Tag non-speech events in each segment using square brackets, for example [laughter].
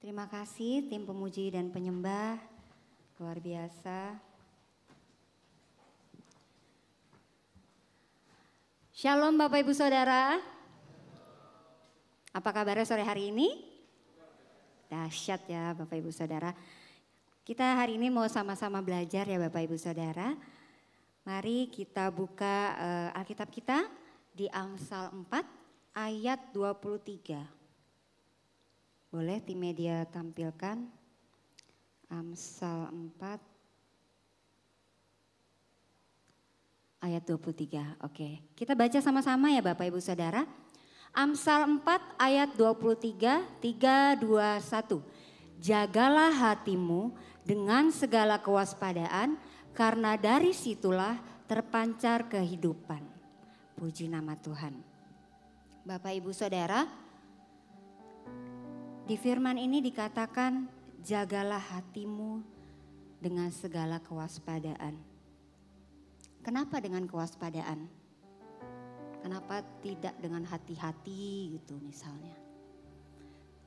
Terima kasih tim pemuji dan penyembah. Luar biasa. Shalom Bapak Ibu Saudara. Apa kabarnya sore hari ini? Dahsyat ya Bapak Ibu Saudara. Kita hari ini mau sama-sama belajar ya Bapak Ibu Saudara. Mari kita buka uh, Alkitab kita di Amsal 4 ayat 23. Boleh tim media tampilkan Amsal 4 ayat 23. Oke, kita baca sama-sama ya Bapak Ibu Saudara. Amsal 4 ayat 23, 3, 2, 1. Jagalah hatimu dengan segala kewaspadaan karena dari situlah terpancar kehidupan. Puji nama Tuhan. Bapak Ibu Saudara, di firman ini dikatakan jagalah hatimu dengan segala kewaspadaan. Kenapa dengan kewaspadaan? Kenapa tidak dengan hati-hati gitu misalnya?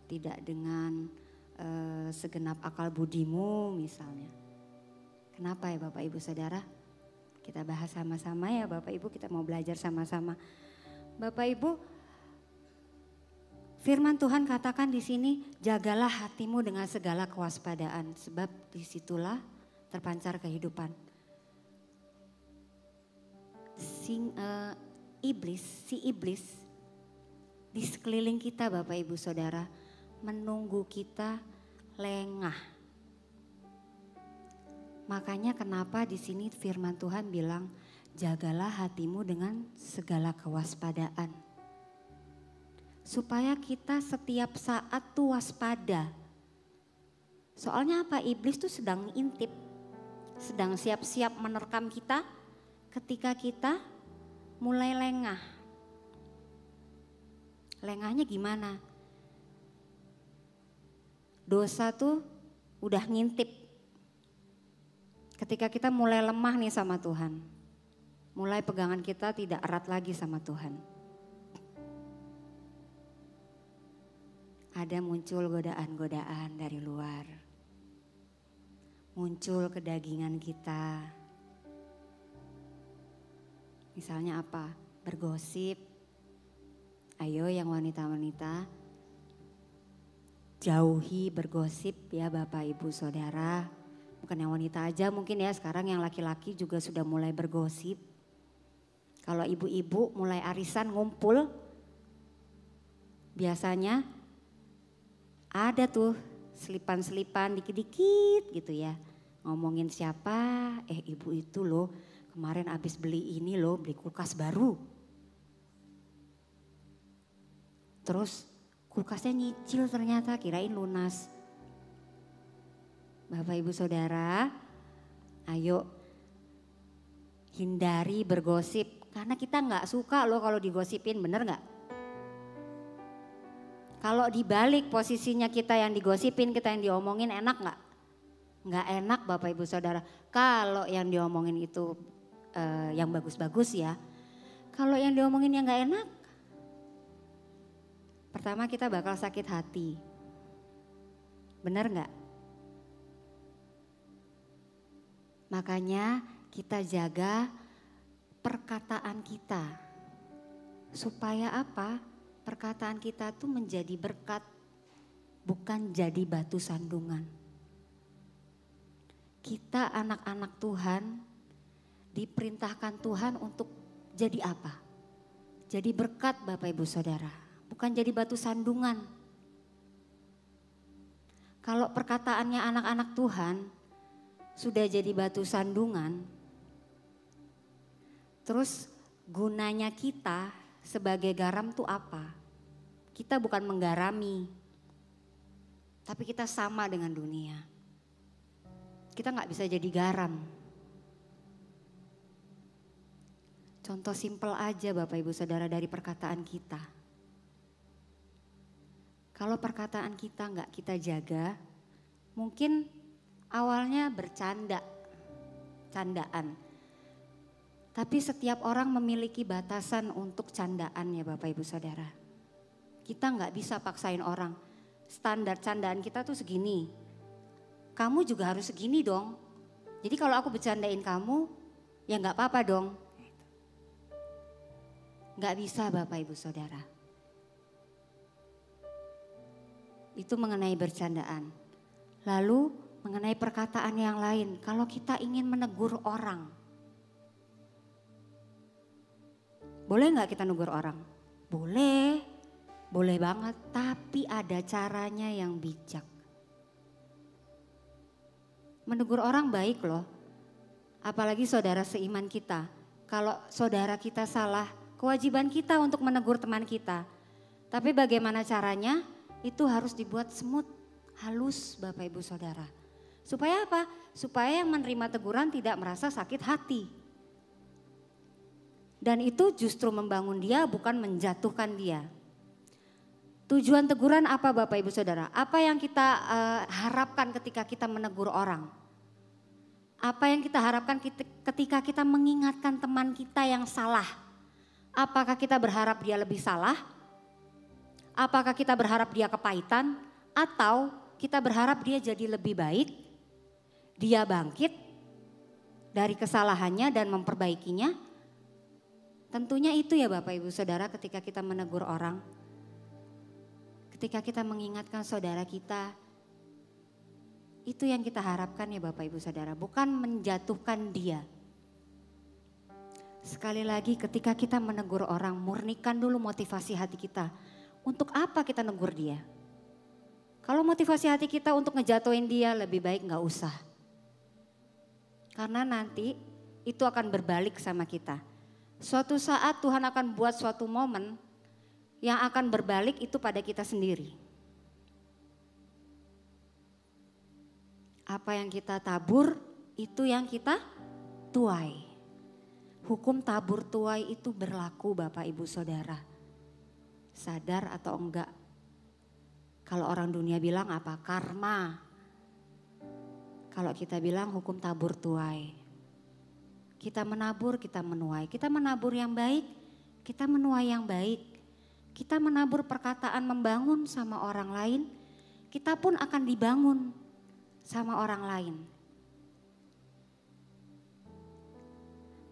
Tidak dengan uh, segenap akal budimu misalnya. Kenapa ya Bapak Ibu Saudara? Kita bahas sama-sama ya Bapak Ibu, kita mau belajar sama-sama. Bapak Ibu, Firman Tuhan katakan di sini, jagalah hatimu dengan segala kewaspadaan, sebab di situlah terpancar kehidupan. Sing, uh, iblis, si iblis di sekeliling kita Bapak Ibu Saudara menunggu kita lengah. Makanya kenapa di sini firman Tuhan bilang jagalah hatimu dengan segala kewaspadaan supaya kita setiap saat tuh waspada. Soalnya apa? Iblis tuh sedang intip, sedang siap-siap menerkam kita ketika kita mulai lengah. Lengahnya gimana? Dosa tuh udah ngintip. Ketika kita mulai lemah nih sama Tuhan. Mulai pegangan kita tidak erat lagi sama Tuhan ada muncul godaan-godaan dari luar. Muncul kedagingan kita. Misalnya apa? Bergosip. Ayo yang wanita-wanita jauhi bergosip ya Bapak Ibu Saudara. Bukan yang wanita aja mungkin ya sekarang yang laki-laki juga sudah mulai bergosip. Kalau ibu-ibu mulai arisan ngumpul biasanya ada tuh selipan-selipan dikit-dikit gitu ya. Ngomongin siapa, eh ibu itu loh kemarin habis beli ini loh, beli kulkas baru. Terus kulkasnya nyicil ternyata kirain lunas. Bapak ibu saudara, ayo hindari bergosip. Karena kita nggak suka loh kalau digosipin, bener nggak? Kalau dibalik posisinya kita yang digosipin, kita yang diomongin enak nggak? Nggak enak Bapak Ibu Saudara. Kalau yang diomongin itu uh, yang bagus-bagus ya. Kalau yang diomongin yang nggak enak, pertama kita bakal sakit hati. Benar nggak? Makanya kita jaga perkataan kita. Supaya apa? Perkataan kita tuh menjadi berkat, bukan jadi batu sandungan. Kita anak-anak Tuhan diperintahkan Tuhan untuk jadi apa? Jadi berkat Bapak Ibu Saudara, bukan jadi batu sandungan. Kalau perkataannya anak-anak Tuhan sudah jadi batu sandungan, terus gunanya kita sebagai garam tuh apa? Kita bukan menggarami, tapi kita sama dengan dunia. Kita nggak bisa jadi garam. Contoh simpel aja Bapak Ibu Saudara dari perkataan kita. Kalau perkataan kita nggak kita jaga, mungkin awalnya bercanda, candaan. Tapi setiap orang memiliki batasan untuk candaan ya Bapak Ibu Saudara. Kita nggak bisa paksain orang. standar candaan kita tuh segini. Kamu juga harus segini dong. Jadi kalau aku bercandain kamu, ya nggak apa-apa dong. Nggak bisa Bapak Ibu Saudara. Itu mengenai bercandaan. Lalu mengenai perkataan yang lain, kalau kita ingin menegur orang, boleh nggak kita negur orang? Boleh, boleh banget, tapi ada caranya yang bijak. Menegur orang baik loh, apalagi saudara seiman kita. Kalau saudara kita salah, kewajiban kita untuk menegur teman kita. Tapi bagaimana caranya? Itu harus dibuat smooth, halus Bapak Ibu Saudara. Supaya apa? Supaya yang menerima teguran tidak merasa sakit hati. Dan itu justru membangun dia bukan menjatuhkan dia. Tujuan teguran apa Bapak Ibu Saudara? Apa yang kita uh, harapkan ketika kita menegur orang? Apa yang kita harapkan ketika kita mengingatkan teman kita yang salah? Apakah kita berharap dia lebih salah? Apakah kita berharap dia kepahitan? Atau kita berharap dia jadi lebih baik? dia bangkit dari kesalahannya dan memperbaikinya? Tentunya itu ya Bapak Ibu Saudara ketika kita menegur orang. Ketika kita mengingatkan saudara kita, itu yang kita harapkan ya Bapak Ibu Saudara, bukan menjatuhkan dia. Sekali lagi ketika kita menegur orang, murnikan dulu motivasi hati kita. Untuk apa kita negur dia? Kalau motivasi hati kita untuk ngejatuhin dia, lebih baik nggak usah. Karena nanti itu akan berbalik sama kita. Suatu saat Tuhan akan buat suatu momen yang akan berbalik itu pada kita sendiri. Apa yang kita tabur itu yang kita tuai. Hukum tabur tuai itu berlaku Bapak Ibu Saudara. Sadar atau enggak? Kalau orang dunia bilang apa? Karma. Kalau kita bilang hukum tabur tuai. Kita menabur, kita menuai. Kita menabur yang baik, kita menuai yang baik. Kita menabur perkataan membangun sama orang lain, kita pun akan dibangun sama orang lain.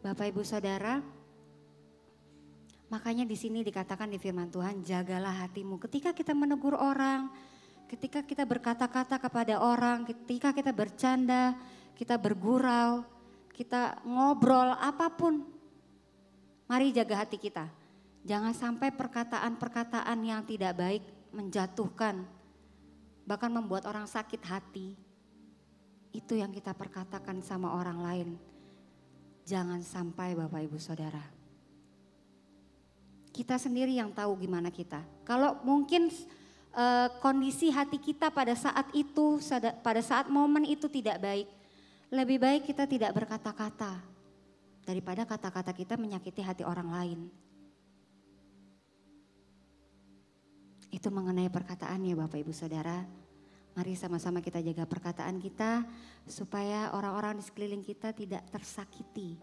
Bapak Ibu Saudara, makanya di sini dikatakan di firman Tuhan, jagalah hatimu. Ketika kita menegur orang, Ketika kita berkata-kata kepada orang, ketika kita bercanda, kita bergurau, kita ngobrol apa pun. Mari jaga hati kita. Jangan sampai perkataan-perkataan yang tidak baik menjatuhkan, bahkan membuat orang sakit hati. Itu yang kita perkatakan sama orang lain. Jangan sampai Bapak Ibu Saudara. Kita sendiri yang tahu gimana kita. Kalau mungkin uh, kondisi hati kita pada saat itu, pada saat momen itu tidak baik. Lebih baik kita tidak berkata-kata daripada kata-kata kita menyakiti hati orang lain. Itu mengenai perkataan ya Bapak Ibu Saudara. Mari sama-sama kita jaga perkataan kita supaya orang-orang di sekeliling kita tidak tersakiti.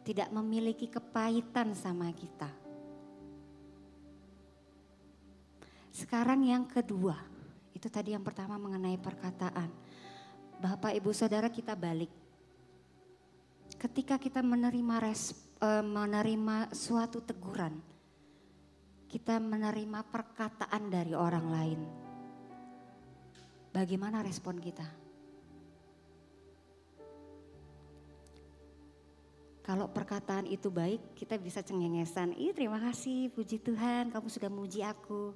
Tidak memiliki kepahitan sama kita. Sekarang yang kedua, itu tadi yang pertama mengenai perkataan. Bapak Ibu Saudara kita balik. Ketika kita menerima res, e, menerima suatu teguran, kita menerima perkataan dari orang lain. Bagaimana respon kita? Kalau perkataan itu baik, kita bisa cengengesan. Ih terima kasih, puji Tuhan kamu sudah memuji aku.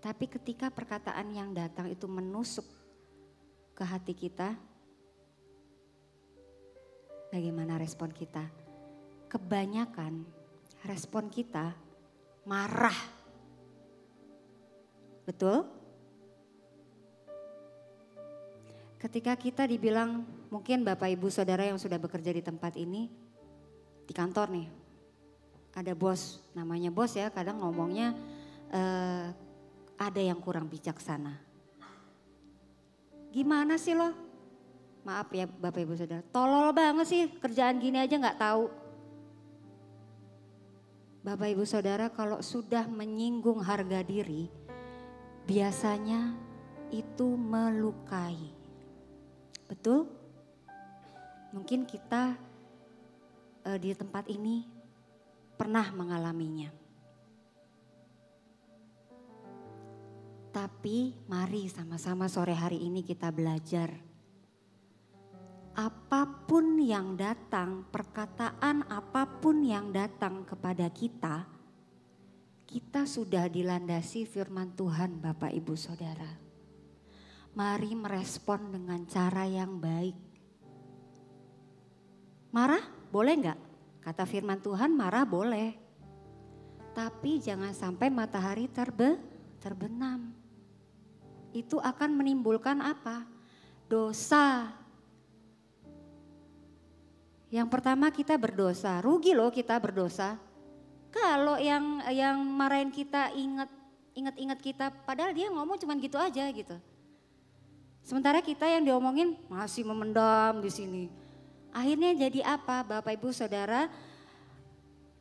Tapi ketika perkataan yang datang itu menusuk ke hati kita, bagaimana respon kita? Kebanyakan respon kita marah. Betul? Ketika kita dibilang, mungkin Bapak Ibu Saudara yang sudah bekerja di tempat ini, di kantor nih, ada bos, namanya bos ya, kadang ngomongnya, eh, ada yang kurang bijaksana. Gimana sih lo? Maaf ya Bapak Ibu Saudara, tolol banget sih kerjaan gini aja nggak tahu. Bapak Ibu Saudara kalau sudah menyinggung harga diri, biasanya itu melukai. Betul? Mungkin kita uh, di tempat ini pernah mengalaminya. Tapi mari sama-sama sore hari ini kita belajar. Apa pun yang datang, perkataan apa pun yang datang kepada kita, kita sudah dilandasi firman Tuhan Bapak Ibu Saudara. Mari merespon dengan cara yang baik. Marah boleh enggak? Kata firman Tuhan marah boleh. Tapi jangan sampai matahari terbe, terbenam itu akan menimbulkan apa? Dosa. Yang pertama kita berdosa, rugi loh kita berdosa. Kalau yang yang marahin kita ingat ingat-ingat kita, padahal dia ngomong cuma gitu aja gitu. Sementara kita yang diomongin masih memendam di sini. Akhirnya jadi apa, Bapak Ibu Saudara?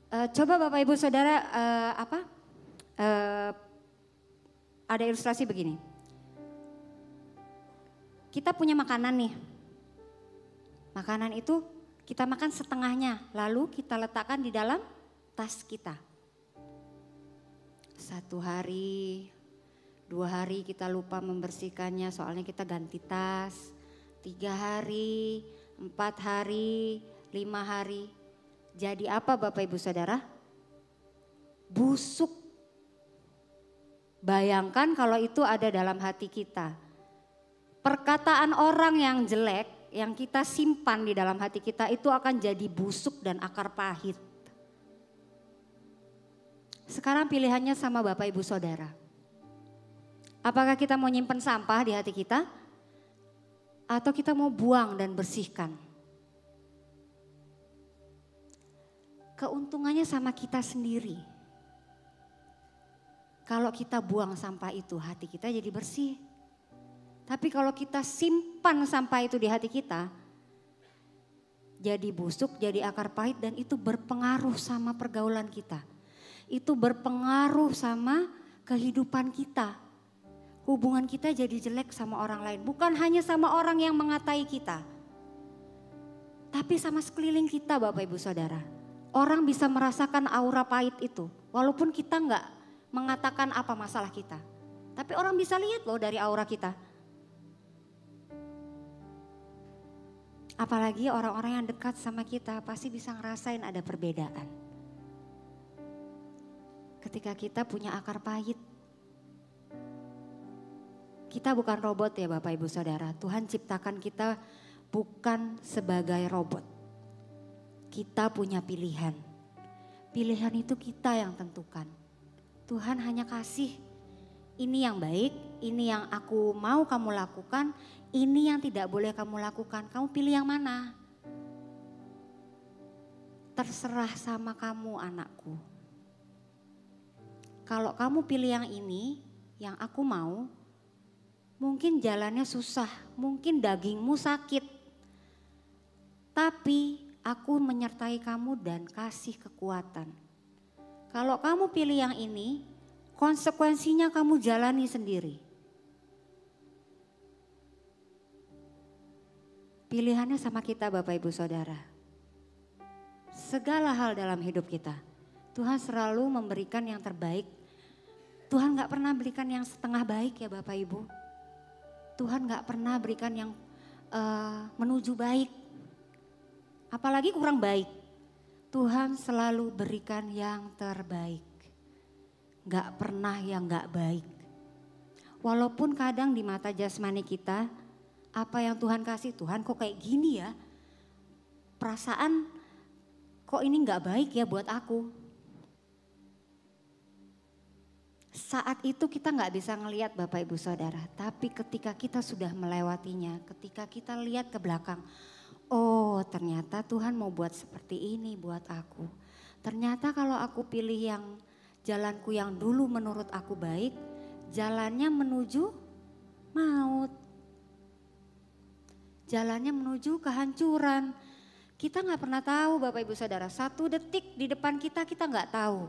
Uh, coba Bapak Ibu Saudara uh, apa? Uh, ada ilustrasi begini kita punya makanan nih. Makanan itu kita makan setengahnya, lalu kita letakkan di dalam tas kita. Satu hari, dua hari kita lupa membersihkannya soalnya kita ganti tas. Tiga hari, empat hari, lima hari. Jadi apa Bapak Ibu Saudara? Busuk. Bayangkan kalau itu ada dalam hati kita perkataan orang yang jelek yang kita simpan di dalam hati kita itu akan jadi busuk dan akar pahit. Sekarang pilihannya sama Bapak Ibu Saudara. Apakah kita mau nyimpen sampah di hati kita? Atau kita mau buang dan bersihkan? Keuntungannya sama kita sendiri. Kalau kita buang sampah itu hati kita jadi bersih. Tapi kalau kita simpan sampah itu di hati kita, jadi busuk, jadi akar pahit dan itu berpengaruh sama pergaulan kita. Itu berpengaruh sama kehidupan kita. Hubungan kita jadi jelek sama orang lain, bukan hanya sama orang yang mengatai kita. Tapi sama sekeliling kita Bapak Ibu Saudara. Orang bisa merasakan aura pahit itu, walaupun kita nggak mengatakan apa masalah kita. Tapi orang bisa lihat loh dari aura kita Apalagi orang-orang yang dekat sama kita pasti bisa ngerasain ada perbedaan. Ketika kita punya akar pahit. Kita bukan robot ya Bapak Ibu Saudara. Tuhan ciptakan kita bukan sebagai robot. Kita punya pilihan. Pilihan itu kita yang tentukan. Tuhan hanya kasih ini yang baik, ini yang aku mau kamu lakukan, ini yang tidak boleh kamu lakukan. Kamu pilih yang mana? Terserah sama kamu anakku. Kalau kamu pilih yang ini, yang aku mau, mungkin jalannya susah, mungkin dagingmu sakit. Tapi aku menyertai kamu dan kasih kekuatan. Kalau kamu pilih yang ini, konsekuensinya kamu jalani sendiri. Pilihannya sama kita Bapak Ibu Saudara. Segala hal dalam hidup kita, Tuhan selalu memberikan yang terbaik. Tuhan gak pernah berikan yang setengah baik ya Bapak Ibu. Tuhan gak pernah berikan yang uh, menuju baik. Apalagi kurang baik. Tuhan selalu berikan yang terbaik gak pernah yang gak baik. Walaupun kadang di mata jasmani kita, apa yang Tuhan kasih, Tuhan kok kayak gini ya. Perasaan kok ini gak baik ya buat aku. Saat itu kita gak bisa ngelihat Bapak Ibu Saudara, tapi ketika kita sudah melewatinya, ketika kita lihat ke belakang, oh ternyata Tuhan mau buat seperti ini buat aku. Ternyata kalau aku pilih yang jalanku yang dulu menurut aku baik, jalannya menuju maut. Jalannya menuju kehancuran. Kita nggak pernah tahu Bapak Ibu Saudara, satu detik di depan kita kita nggak tahu.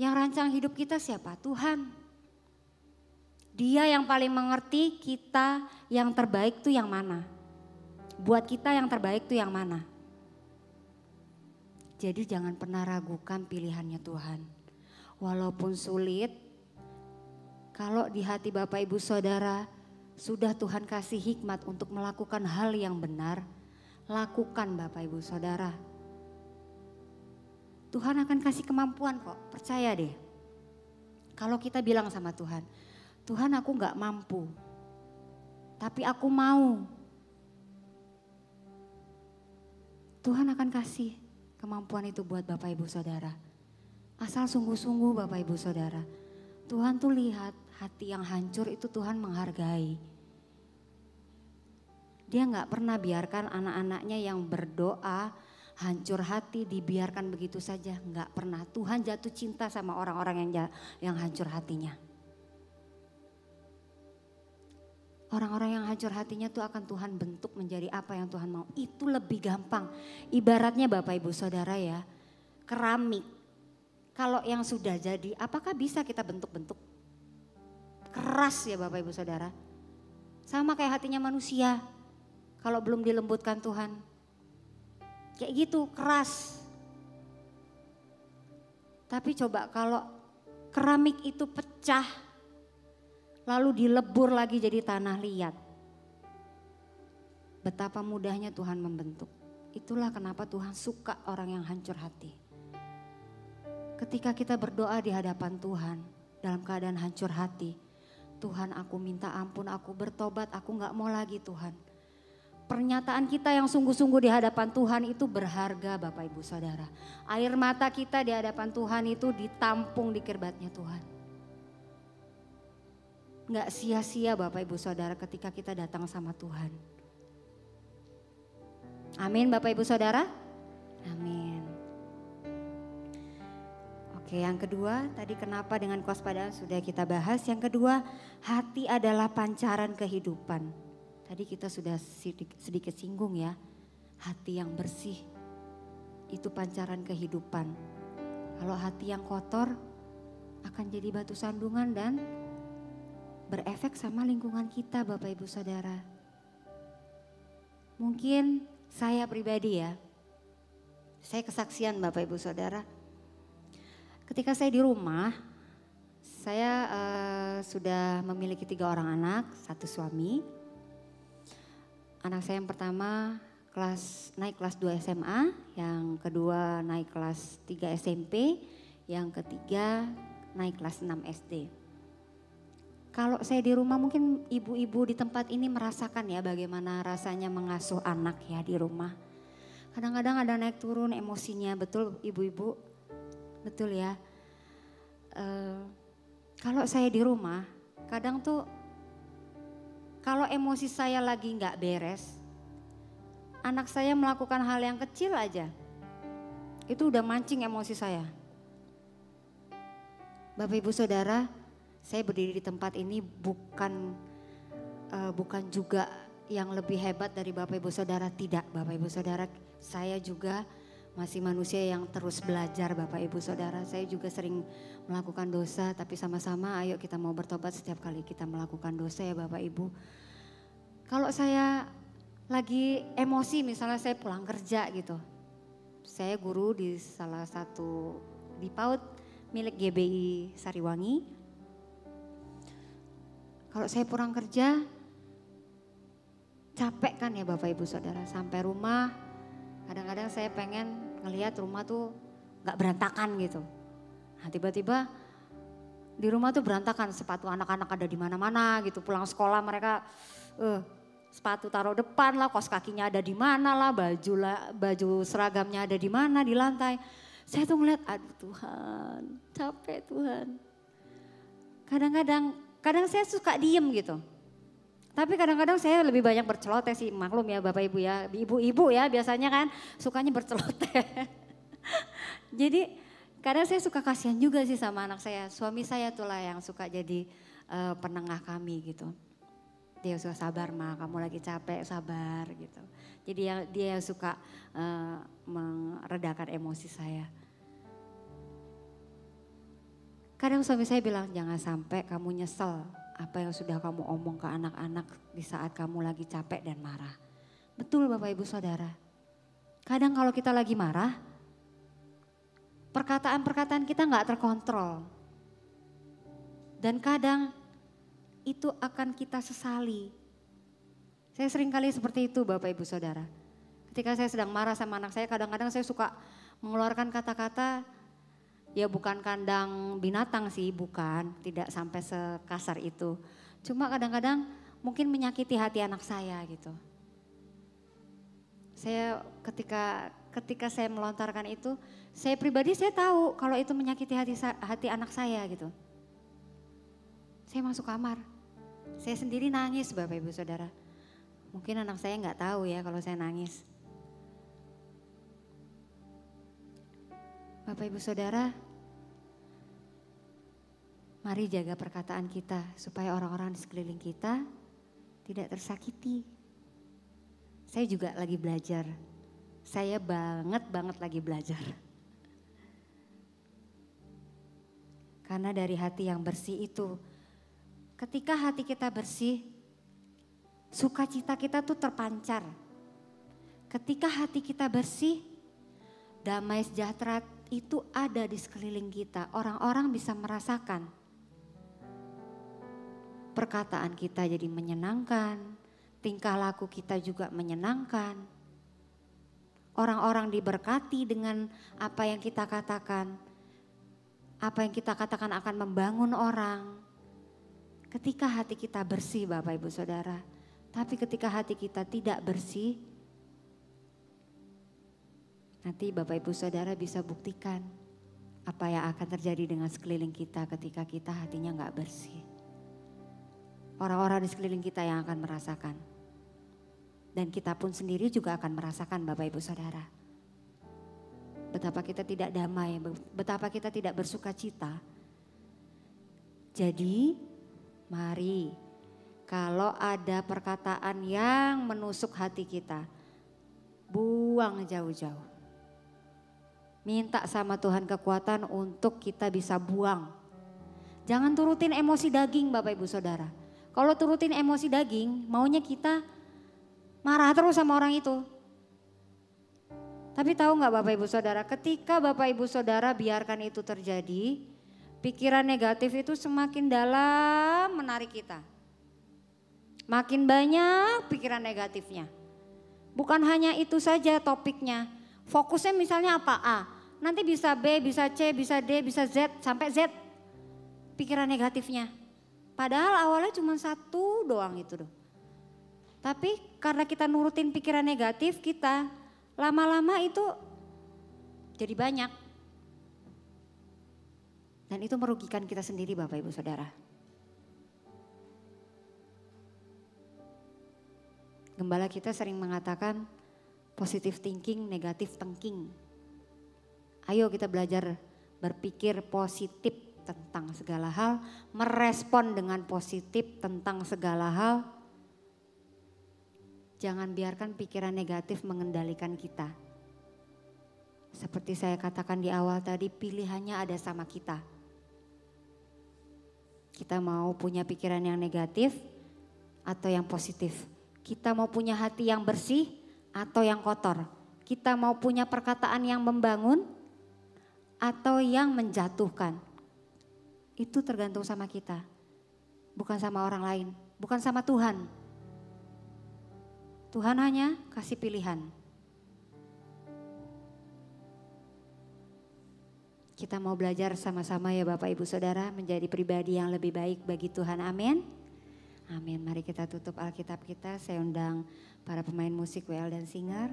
Yang rancang hidup kita siapa? Tuhan. Dia yang paling mengerti kita yang terbaik tuh yang mana. Buat kita yang terbaik tuh yang mana. Jadi jangan pernah ragukan pilihannya Tuhan. Walaupun sulit, kalau di hati Bapak Ibu Saudara sudah Tuhan kasih hikmat untuk melakukan hal yang benar, lakukan Bapak Ibu Saudara. Tuhan akan kasih kemampuan kok, percaya deh. Kalau kita bilang sama Tuhan, Tuhan aku gak mampu, tapi aku mau. Tuhan akan kasih kemampuan itu buat Bapak Ibu Saudara. Asal sungguh-sungguh Bapak Ibu Saudara. Tuhan tuh lihat hati yang hancur itu Tuhan menghargai. Dia nggak pernah biarkan anak-anaknya yang berdoa hancur hati dibiarkan begitu saja. Nggak pernah. Tuhan jatuh cinta sama orang-orang yang yang hancur hatinya. Orang-orang yang hancur hatinya tuh akan Tuhan bentuk menjadi apa yang Tuhan mau. Itu lebih gampang. Ibaratnya Bapak Ibu Saudara ya, keramik. Kalau yang sudah jadi, apakah bisa kita bentuk-bentuk? Keras ya Bapak Ibu Saudara. Sama kayak hatinya manusia. Kalau belum dilembutkan Tuhan. Kayak gitu, keras. Tapi coba kalau keramik itu pecah, lalu dilebur lagi jadi tanah liat. Betapa mudahnya Tuhan membentuk. Itulah kenapa Tuhan suka orang yang hancur hati. Ketika kita berdoa di hadapan Tuhan dalam keadaan hancur hati, Tuhan aku minta ampun, aku bertobat, aku gak mau lagi Tuhan. Pernyataan kita yang sungguh-sungguh di hadapan Tuhan itu berharga Bapak Ibu Saudara. Air mata kita di hadapan Tuhan itu ditampung di kirbatnya Tuhan nggak sia-sia Bapak Ibu Saudara ketika kita datang sama Tuhan. Amin Bapak Ibu Saudara. Amin. Oke yang kedua tadi kenapa dengan kewaspadaan sudah kita bahas. Yang kedua hati adalah pancaran kehidupan. Tadi kita sudah sedikit, sedikit singgung ya. Hati yang bersih itu pancaran kehidupan. Kalau hati yang kotor akan jadi batu sandungan dan berefek sama lingkungan kita Bapak Ibu Saudara. Mungkin saya pribadi ya, saya kesaksian Bapak Ibu Saudara. Ketika saya di rumah, saya uh, sudah memiliki tiga orang anak, satu suami. Anak saya yang pertama kelas naik kelas 2 SMA, yang kedua naik kelas 3 SMP, yang ketiga naik kelas 6 SD. Kalau saya di rumah mungkin ibu-ibu di tempat ini merasakan ya bagaimana rasanya mengasuh anak ya di rumah. Kadang-kadang ada naik turun emosinya, betul ibu-ibu? Betul ya. Uh, kalau saya di rumah, kadang tuh kalau emosi saya lagi nggak beres, anak saya melakukan hal yang kecil aja, itu udah mancing emosi saya. Bapak Ibu Saudara, saya berdiri di tempat ini bukan uh, bukan juga yang lebih hebat dari Bapak Ibu Saudara. Tidak Bapak Ibu Saudara. Saya juga masih manusia yang terus belajar Bapak Ibu Saudara. Saya juga sering melakukan dosa tapi sama-sama ayo kita mau bertobat setiap kali kita melakukan dosa ya Bapak Ibu. Kalau saya lagi emosi misalnya saya pulang kerja gitu. Saya guru di salah satu di PAUD milik GBI Sariwangi kalau saya pulang kerja, capek kan ya Bapak Ibu Saudara. Sampai rumah, kadang-kadang saya pengen ngelihat rumah tuh gak berantakan gitu. Nah tiba-tiba di rumah tuh berantakan, sepatu anak-anak ada di mana-mana gitu. Pulang sekolah mereka uh, sepatu taruh depan lah, kos kakinya ada di mana lah, baju lah, baju seragamnya ada di mana di lantai. Saya tuh ngeliat, aduh Tuhan, capek Tuhan. Kadang-kadang Kadang saya suka diem gitu. Tapi kadang-kadang saya lebih banyak berceloteh sih, maklum ya Bapak Ibu ya. Ibu-ibu ya biasanya kan sukanya berceloteh. [laughs] jadi kadang saya suka kasihan juga sih sama anak saya. Suami saya itulah yang suka jadi uh, penengah kami gitu. Dia suka sabar mah, kamu lagi capek sabar gitu. Jadi dia, dia yang suka uh, meredakan emosi saya. Kadang suami saya bilang jangan sampai kamu nyesel apa yang sudah kamu omong ke anak-anak di saat kamu lagi capek dan marah. Betul Bapak Ibu Saudara. Kadang kalau kita lagi marah, perkataan-perkataan kita nggak terkontrol. Dan kadang itu akan kita sesali. Saya sering kali seperti itu Bapak Ibu Saudara. Ketika saya sedang marah sama anak saya, kadang-kadang saya suka mengeluarkan kata-kata ya bukan kandang binatang sih, bukan, tidak sampai sekasar itu. Cuma kadang-kadang mungkin menyakiti hati anak saya gitu. Saya ketika ketika saya melontarkan itu, saya pribadi saya tahu kalau itu menyakiti hati hati anak saya gitu. Saya masuk kamar, saya sendiri nangis Bapak Ibu Saudara. Mungkin anak saya nggak tahu ya kalau saya nangis. Bapak Ibu Saudara, mari jaga perkataan kita supaya orang-orang di sekeliling kita tidak tersakiti. Saya juga lagi belajar. Saya banget banget lagi belajar. Karena dari hati yang bersih itu, ketika hati kita bersih, sukacita kita tuh terpancar. Ketika hati kita bersih, damai sejahtera itu ada di sekeliling kita. Orang-orang bisa merasakan. Perkataan kita jadi menyenangkan, tingkah laku kita juga menyenangkan. Orang-orang diberkati dengan apa yang kita katakan. Apa yang kita katakan akan membangun orang. Ketika hati kita bersih Bapak Ibu Saudara. Tapi ketika hati kita tidak bersih, Nanti Bapak Ibu Saudara bisa buktikan apa yang akan terjadi dengan sekeliling kita ketika kita hatinya nggak bersih. Orang-orang di sekeliling kita yang akan merasakan. Dan kita pun sendiri juga akan merasakan Bapak Ibu Saudara. Betapa kita tidak damai, betapa kita tidak bersuka cita. Jadi mari kalau ada perkataan yang menusuk hati kita, buang jauh-jauh. Minta sama Tuhan kekuatan untuk kita bisa buang. Jangan turutin emosi daging Bapak Ibu Saudara. Kalau turutin emosi daging, maunya kita marah terus sama orang itu. Tapi tahu nggak Bapak Ibu Saudara, ketika Bapak Ibu Saudara biarkan itu terjadi, pikiran negatif itu semakin dalam menarik kita. Makin banyak pikiran negatifnya. Bukan hanya itu saja topiknya, Fokusnya misalnya apa? A. Nanti bisa B, bisa C, bisa D, bisa Z, sampai Z. Pikiran negatifnya. Padahal awalnya cuma satu doang itu doh. Tapi karena kita nurutin pikiran negatif kita, lama-lama itu jadi banyak. Dan itu merugikan kita sendiri Bapak Ibu Saudara. Gembala kita sering mengatakan, positive thinking, negatif thinking. Ayo kita belajar berpikir positif tentang segala hal, merespon dengan positif tentang segala hal. Jangan biarkan pikiran negatif mengendalikan kita. Seperti saya katakan di awal tadi, pilihannya ada sama kita. Kita mau punya pikiran yang negatif atau yang positif. Kita mau punya hati yang bersih atau yang kotor. Kita mau punya perkataan yang membangun atau yang menjatuhkan. Itu tergantung sama kita. Bukan sama orang lain, bukan sama Tuhan. Tuhan hanya kasih pilihan. Kita mau belajar sama-sama ya Bapak Ibu Saudara menjadi pribadi yang lebih baik bagi Tuhan. Amin. Amin. Mari kita tutup Alkitab kita. Saya undang para pemain musik WL dan singer.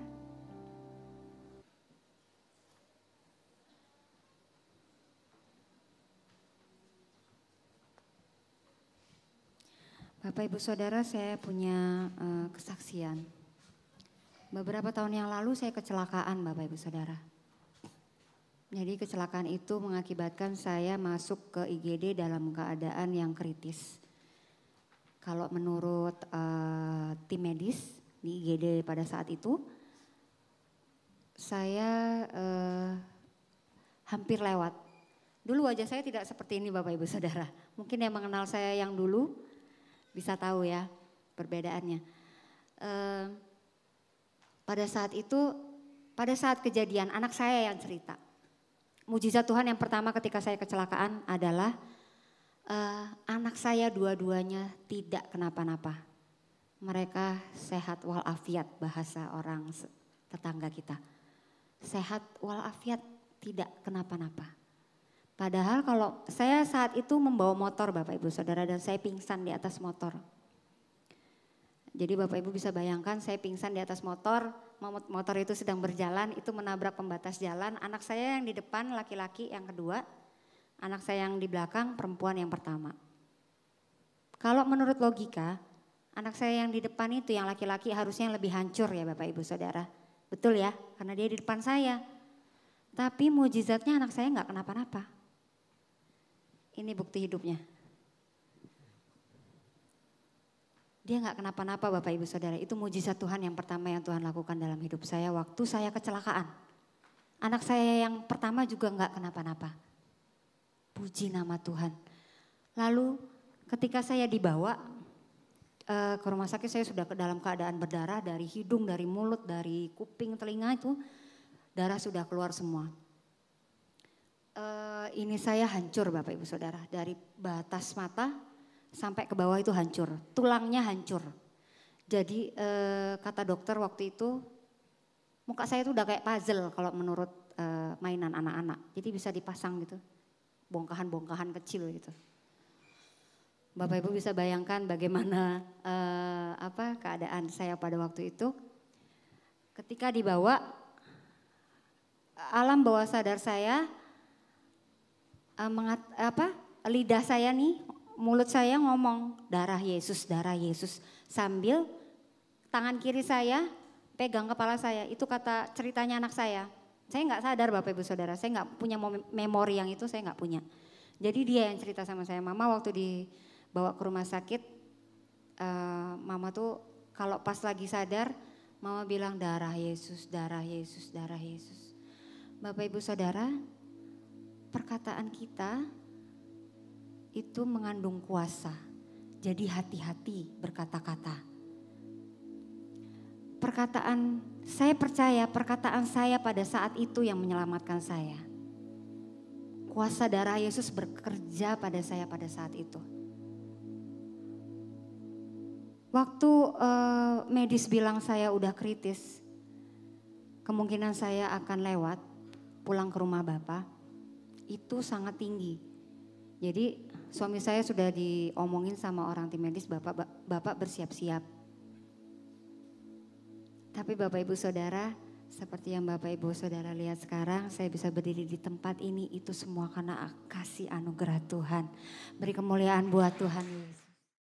Bapak Ibu Saudara saya punya uh, kesaksian. Beberapa tahun yang lalu saya kecelakaan Bapak Ibu Saudara. Jadi kecelakaan itu mengakibatkan saya masuk ke IGD dalam keadaan yang kritis. Kalau menurut uh, tim medis di IGD pada saat itu, saya uh, hampir lewat. Dulu wajah saya tidak seperti ini Bapak Ibu Saudara. Mungkin yang mengenal saya yang dulu bisa tahu ya perbedaannya. Uh, pada saat itu, pada saat kejadian anak saya yang cerita. Mujizat Tuhan yang pertama ketika saya kecelakaan adalah uh, anak saya dua-duanya tidak kenapa-napa. Mereka sehat walafiat bahasa orang tetangga kita. Sehat walafiat tidak kenapa-napa. Padahal kalau saya saat itu membawa motor Bapak Ibu Saudara dan saya pingsan di atas motor. Jadi Bapak Ibu bisa bayangkan saya pingsan di atas motor, motor itu sedang berjalan, itu menabrak pembatas jalan. Anak saya yang di depan laki-laki yang kedua, anak saya yang di belakang perempuan yang pertama. Kalau menurut logika, anak saya yang di depan itu yang laki-laki harusnya lebih hancur ya Bapak Ibu Saudara. Betul ya, karena dia di depan saya. Tapi mujizatnya anak saya nggak kenapa-napa. Ini bukti hidupnya. Dia nggak kenapa-napa Bapak Ibu Saudara. Itu mujizat Tuhan yang pertama yang Tuhan lakukan dalam hidup saya waktu saya kecelakaan. Anak saya yang pertama juga nggak kenapa-napa. Puji nama Tuhan. Lalu ketika saya dibawa uh, ke rumah sakit saya sudah ke dalam keadaan berdarah dari hidung, dari mulut, dari kuping, telinga itu darah sudah keluar semua. Uh, ini saya hancur Bapak Ibu Saudara dari batas mata sampai ke bawah itu hancur, tulangnya hancur. Jadi eh, kata dokter waktu itu muka saya itu udah kayak puzzle kalau menurut eh, mainan anak-anak. Jadi bisa dipasang gitu, bongkahan-bongkahan kecil gitu. Bapak Ibu bisa bayangkan bagaimana eh, apa keadaan saya pada waktu itu. Ketika dibawa alam bawah sadar saya eh, mengat, apa lidah saya nih mulut saya ngomong darah Yesus, darah Yesus. Sambil tangan kiri saya pegang kepala saya. Itu kata ceritanya anak saya. Saya nggak sadar Bapak Ibu Saudara, saya nggak punya memori yang itu saya nggak punya. Jadi dia yang cerita sama saya, Mama waktu dibawa ke rumah sakit, uh, Mama tuh kalau pas lagi sadar, Mama bilang darah Yesus, darah Yesus, darah Yesus. Bapak Ibu Saudara, perkataan kita itu mengandung kuasa. Jadi hati-hati berkata-kata. Perkataan saya percaya perkataan saya pada saat itu yang menyelamatkan saya. Kuasa darah Yesus bekerja pada saya pada saat itu. Waktu uh, medis bilang saya udah kritis, kemungkinan saya akan lewat pulang ke rumah Bapak itu sangat tinggi. Jadi suami saya sudah diomongin sama orang tim medis, bapak bapak bersiap-siap. Tapi bapak ibu saudara, seperti yang bapak ibu saudara lihat sekarang, saya bisa berdiri di tempat ini itu semua karena kasih anugerah Tuhan. Beri kemuliaan buat Tuhan Yesus.